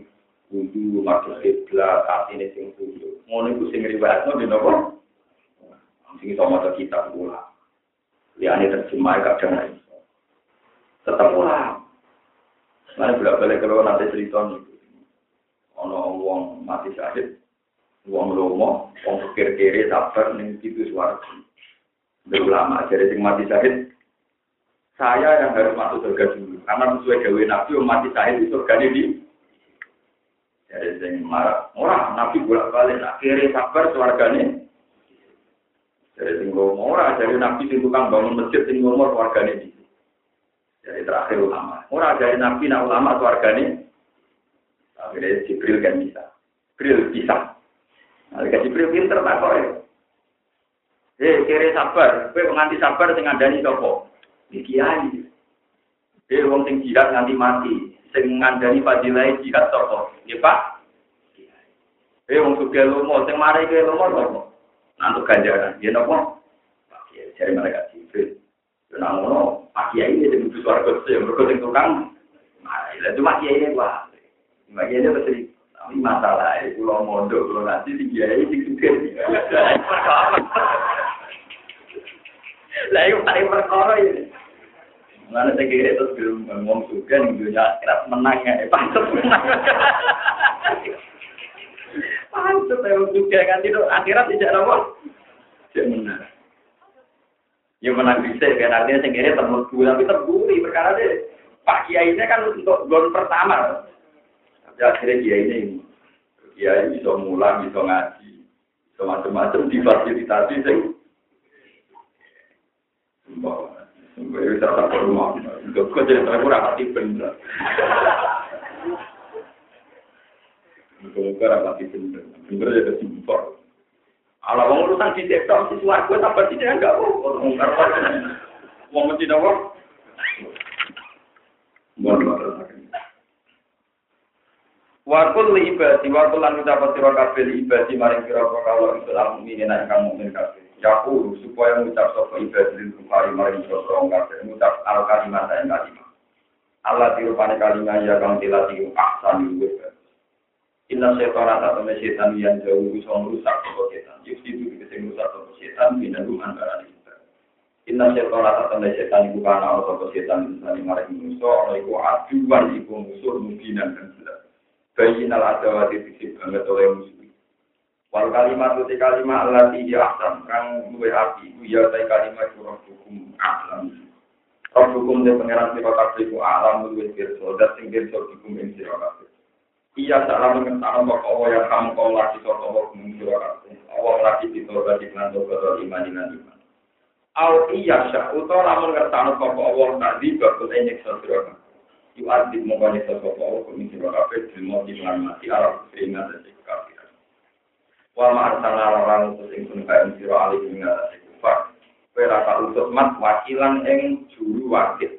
wudhu, masuk kiblat, saat ini sing wudhu. Ngono itu sing riwayatnya di nopo. Sing iso maca kitab ulama. liane terjemah kadang. Tetap ulang. Nah, bolak balik kalau nanti cerita nih. Ono wong mati syahid, wong lomo, wong pikir kiri sabar nih itu suara. Ulama jadi sing mati syahid. Saya yang harus masuk surga dulu, karena sesuai gawe nabi, mati syahid itu surga di jadi sing marah, orang nabi bolak balik, akhirnya sabar suarganya Dari sing ora dari nabi sing tukang bangun masjid sing ngomor wargane di. Jadi terakhir ulama. Ora dari nabi nak ulama wargane. Akhirnya Jibril kan bisa. Jibril bisa. Nah, Jibril pinter tak kok ya. Eh, kere sabar, kowe nganti sabar sing ngandani sapa? Iki kiai. Eh, wong sing jihad nganti mati, sing ngandani fadilah jihad sapa? Nggih, Pak. Eh, wong sugih lomo, sing mari ke lomo sapa? Nantuk ganjaran. Ya Kiai, jare mereka jibril. Yo namono, Pak Kiai ini sing kudu swarga sing mergo sing tukang. Nah, itu Pak Kiai wah. Pak Kiai ini pasti tapi masalah itu lo mondok lo nanti si kiai sing sugih. Lah iku paling perkara ini. Mana saya kira itu belum ngomong juga nih dunia kerap menang ya, pantas menang. Pantas ya juga kan itu akhirat tidak apa? Tidak menang. Ya menang bisa kan artinya saya kira terlalu tapi terburi perkara deh. Pak Kiai ini kan untuk gol pertama. Tapi akhirnya Kiai ini Kiai bisa mulang, bisa ngaji, bisa macam-macam difasilitasi sing Sumpah, sumpah itu tak rumah. Kok jadi kurang hati bener. Kurang hati bener, bener jadi sumpah. Urusan di TikTok, si suaraku apa sih dia enggak mau. Mau mesti apa? Wakul li ibadi, wakul lan ucapan sira kabeh li ibadi maring kira kalau itu al mukminin nek kamu mukmin kabeh. Yaqulu supaya ngucap sapa ibadi lil kufari maring sira kabeh ngucap al kalimat dan kalimat. Allah dirupane kalimat ya kang tilati ahsan wis. Inna syaitana atau setan yang jauh bisa merusak sapa setan. Yusti itu bisa merusak sapa setan binadum antara kita. Inna syaitana atau setan iku kana sapa setan bisa maring manusa ana iku aduan iku musuh mungkinan kan jelas. bayi nal adawati disip banget oleh musuh. Wal kalimat itu kalimat Allah di ahsan kang luwe api itu ya kalimat itu roh hukum alam. Roh hukum dan pengeran sira kabeh ku alam luwe pirsa dan sing hukum kabeh. Iya salam mengenal bahwa Allah yang kamu kau lagi sore Allah sira kabeh. Allah lagi di tobat iman dengan iman. Au iya sya utawa lamun bahwa Allah tadi bakul enyek sira kabeh. Yu'adzib mongkoni sosok Allah Kumi siro kafe Dilmo di mati Arab Sehingga sun kain siro alih Hingga dari kufar Kue utus mat Wakilan ing juru wakil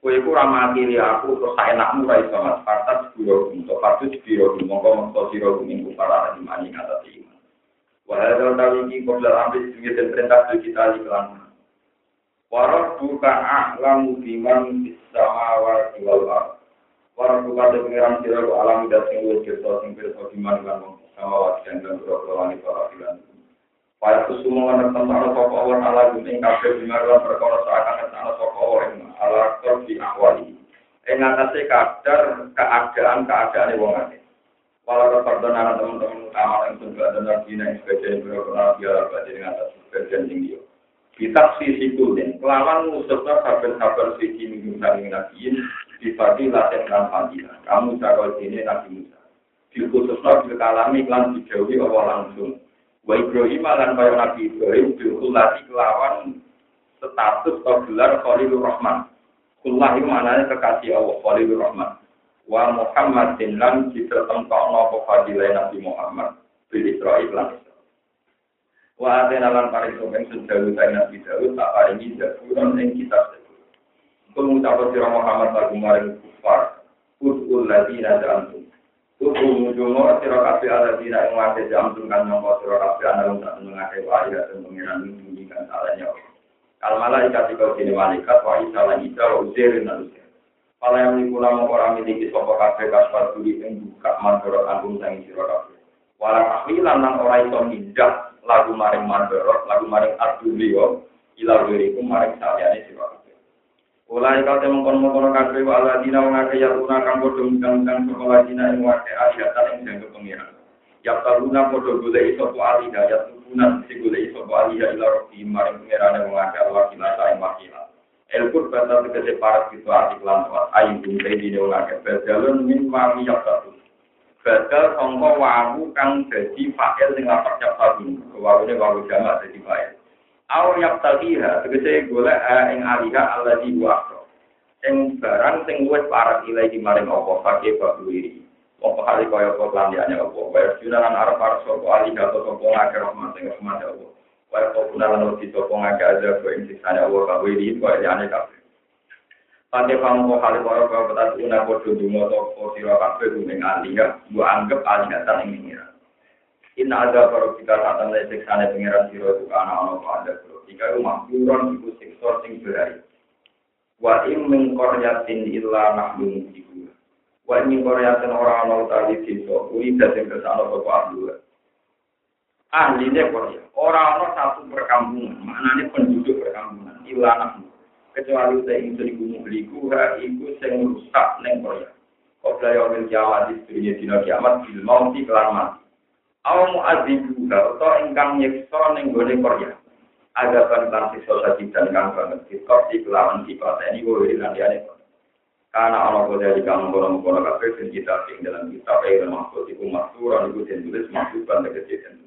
Kue ku ramakili aku Terus saya nakmu rai somat Partat sebiro Untuk patu sebiro Mongko mongko siro arah imani Kata Wahai tawiki Koblar ambil Sedikit dan perintah Kita di kelan Warab buka a'lamu biman wal ard. Warab buka de pengiran sira ku alam dat sing kersa sing pirsa biman wong samawati dan langit para filan. Paya kusuma ana tentang sapa Allah ala ing kabeh biman lan perkara seakan sapa Allah ing ala di ahwali. Ing atase kadar keadaan-keadaane wong akeh. Walau perdonan teman-teman utama yang sudah ada nabi yang sebagian berkenal dia berarti dengan atas sebagian tinggi. kita sisi kulin kelawan musuhnya sabar-sabar sisi minggu saling nabiin dibagi latihan dan fadilah kamu cakap ini nabi Musa di khususnya di kalami klan dijauhi Allah langsung wa Ibrahim lan kaya nabi Ibrahim diulati kelawan status atau gelar Khalilur Rahman Kullah itu maknanya kekasih Allah Khalilur Rahman wa Muhammadin lan ditertentokno apa fadilah Nabi Muhammad bil Israel lan Wa atena lan paring sopen sejauh saya Nabi Daud tak paringi zaburan ing kitab Zabur. Pengucapan sira Muhammad lagu maring kufar. Udul ladina jantung. Tubuh mujumo sira kabeh aladina ing wate jantung kan nyangka sira kabeh ana wong tak mengake wae dan pengiran meninggikan salahnya. Al malaikat kau kini malaikat wa isa lan isa wa uzirin. Pala yang mikula mau orang miliki sopo kabeh kasbar duri ing buka mandorot anggung sangi sira kabeh. Walau tahlilan lan ora iso mindah lagu maring mandorot, lagu maring adulio, ila wirikum maring saliyane sira. Ulai kau temong kono kono kabeh wa ala dina wong akeh ya tuna kang padha undang-undang sekolah dina ing wake ayatan ing jangka pengiran. Ya taluna padha golek iso po alida ya tuna sing golek iso po alida ila robi maring pengirane wong akeh Allah kila ing wakila. El kurbata tegese parat itu arti lan ayu bungkai dine wong akeh bedalun min mami ya badal sangka wawu kang dadi fa'il sing lapak cap sabu wawune wawu jamak dadi fa'il aw yaqtadiha tegese golek ing aliha alladhi wa akro ing barang sing wis parek ilahi maring apa pakai babu iri apa kali kaya apa landiane apa wae junalan arep arep sapa aliha atau sapa ngakeh rahmat sing rahmat apa Wa qawna lan uti sapa ngake aja ko ing siksane Allah iki kok jane kabeh. Pate kamu kok hale kaya kaya petat una padha donga to sira kabeh ning alinga, mbok anggap alingatan ing ngira. Inna ada para kita kata dari siksane pengiran siro itu karena ono ada kalau jika rumah kurang itu siksa sing berai. Wa im min qaryatin illa mujibun. Wa in min qaryatin ora ono tadi sisa kuwi dadi ke sana apa ahli. Ahli ne Korea. Ora ono satu perkampungan, maknane penduduk perkampungan illa nahnu. Kecuali saya ingin iku muhliku ha iku sing rusak ning Korea. Kau belajar kiamat di dunia dina kiamat bil mauti kelan mati. Aw mu'adzibu atau ingkang nyiksa ning gone Korea. Ada kan siksa lagi dan kang banget siksa di kelawan sifat ini boleh landiane. Karena Allah kode di kamu kono kono kafe sing kita ing dalam kitab yang maksud iku maksuran iku den tulis maksudan tegese den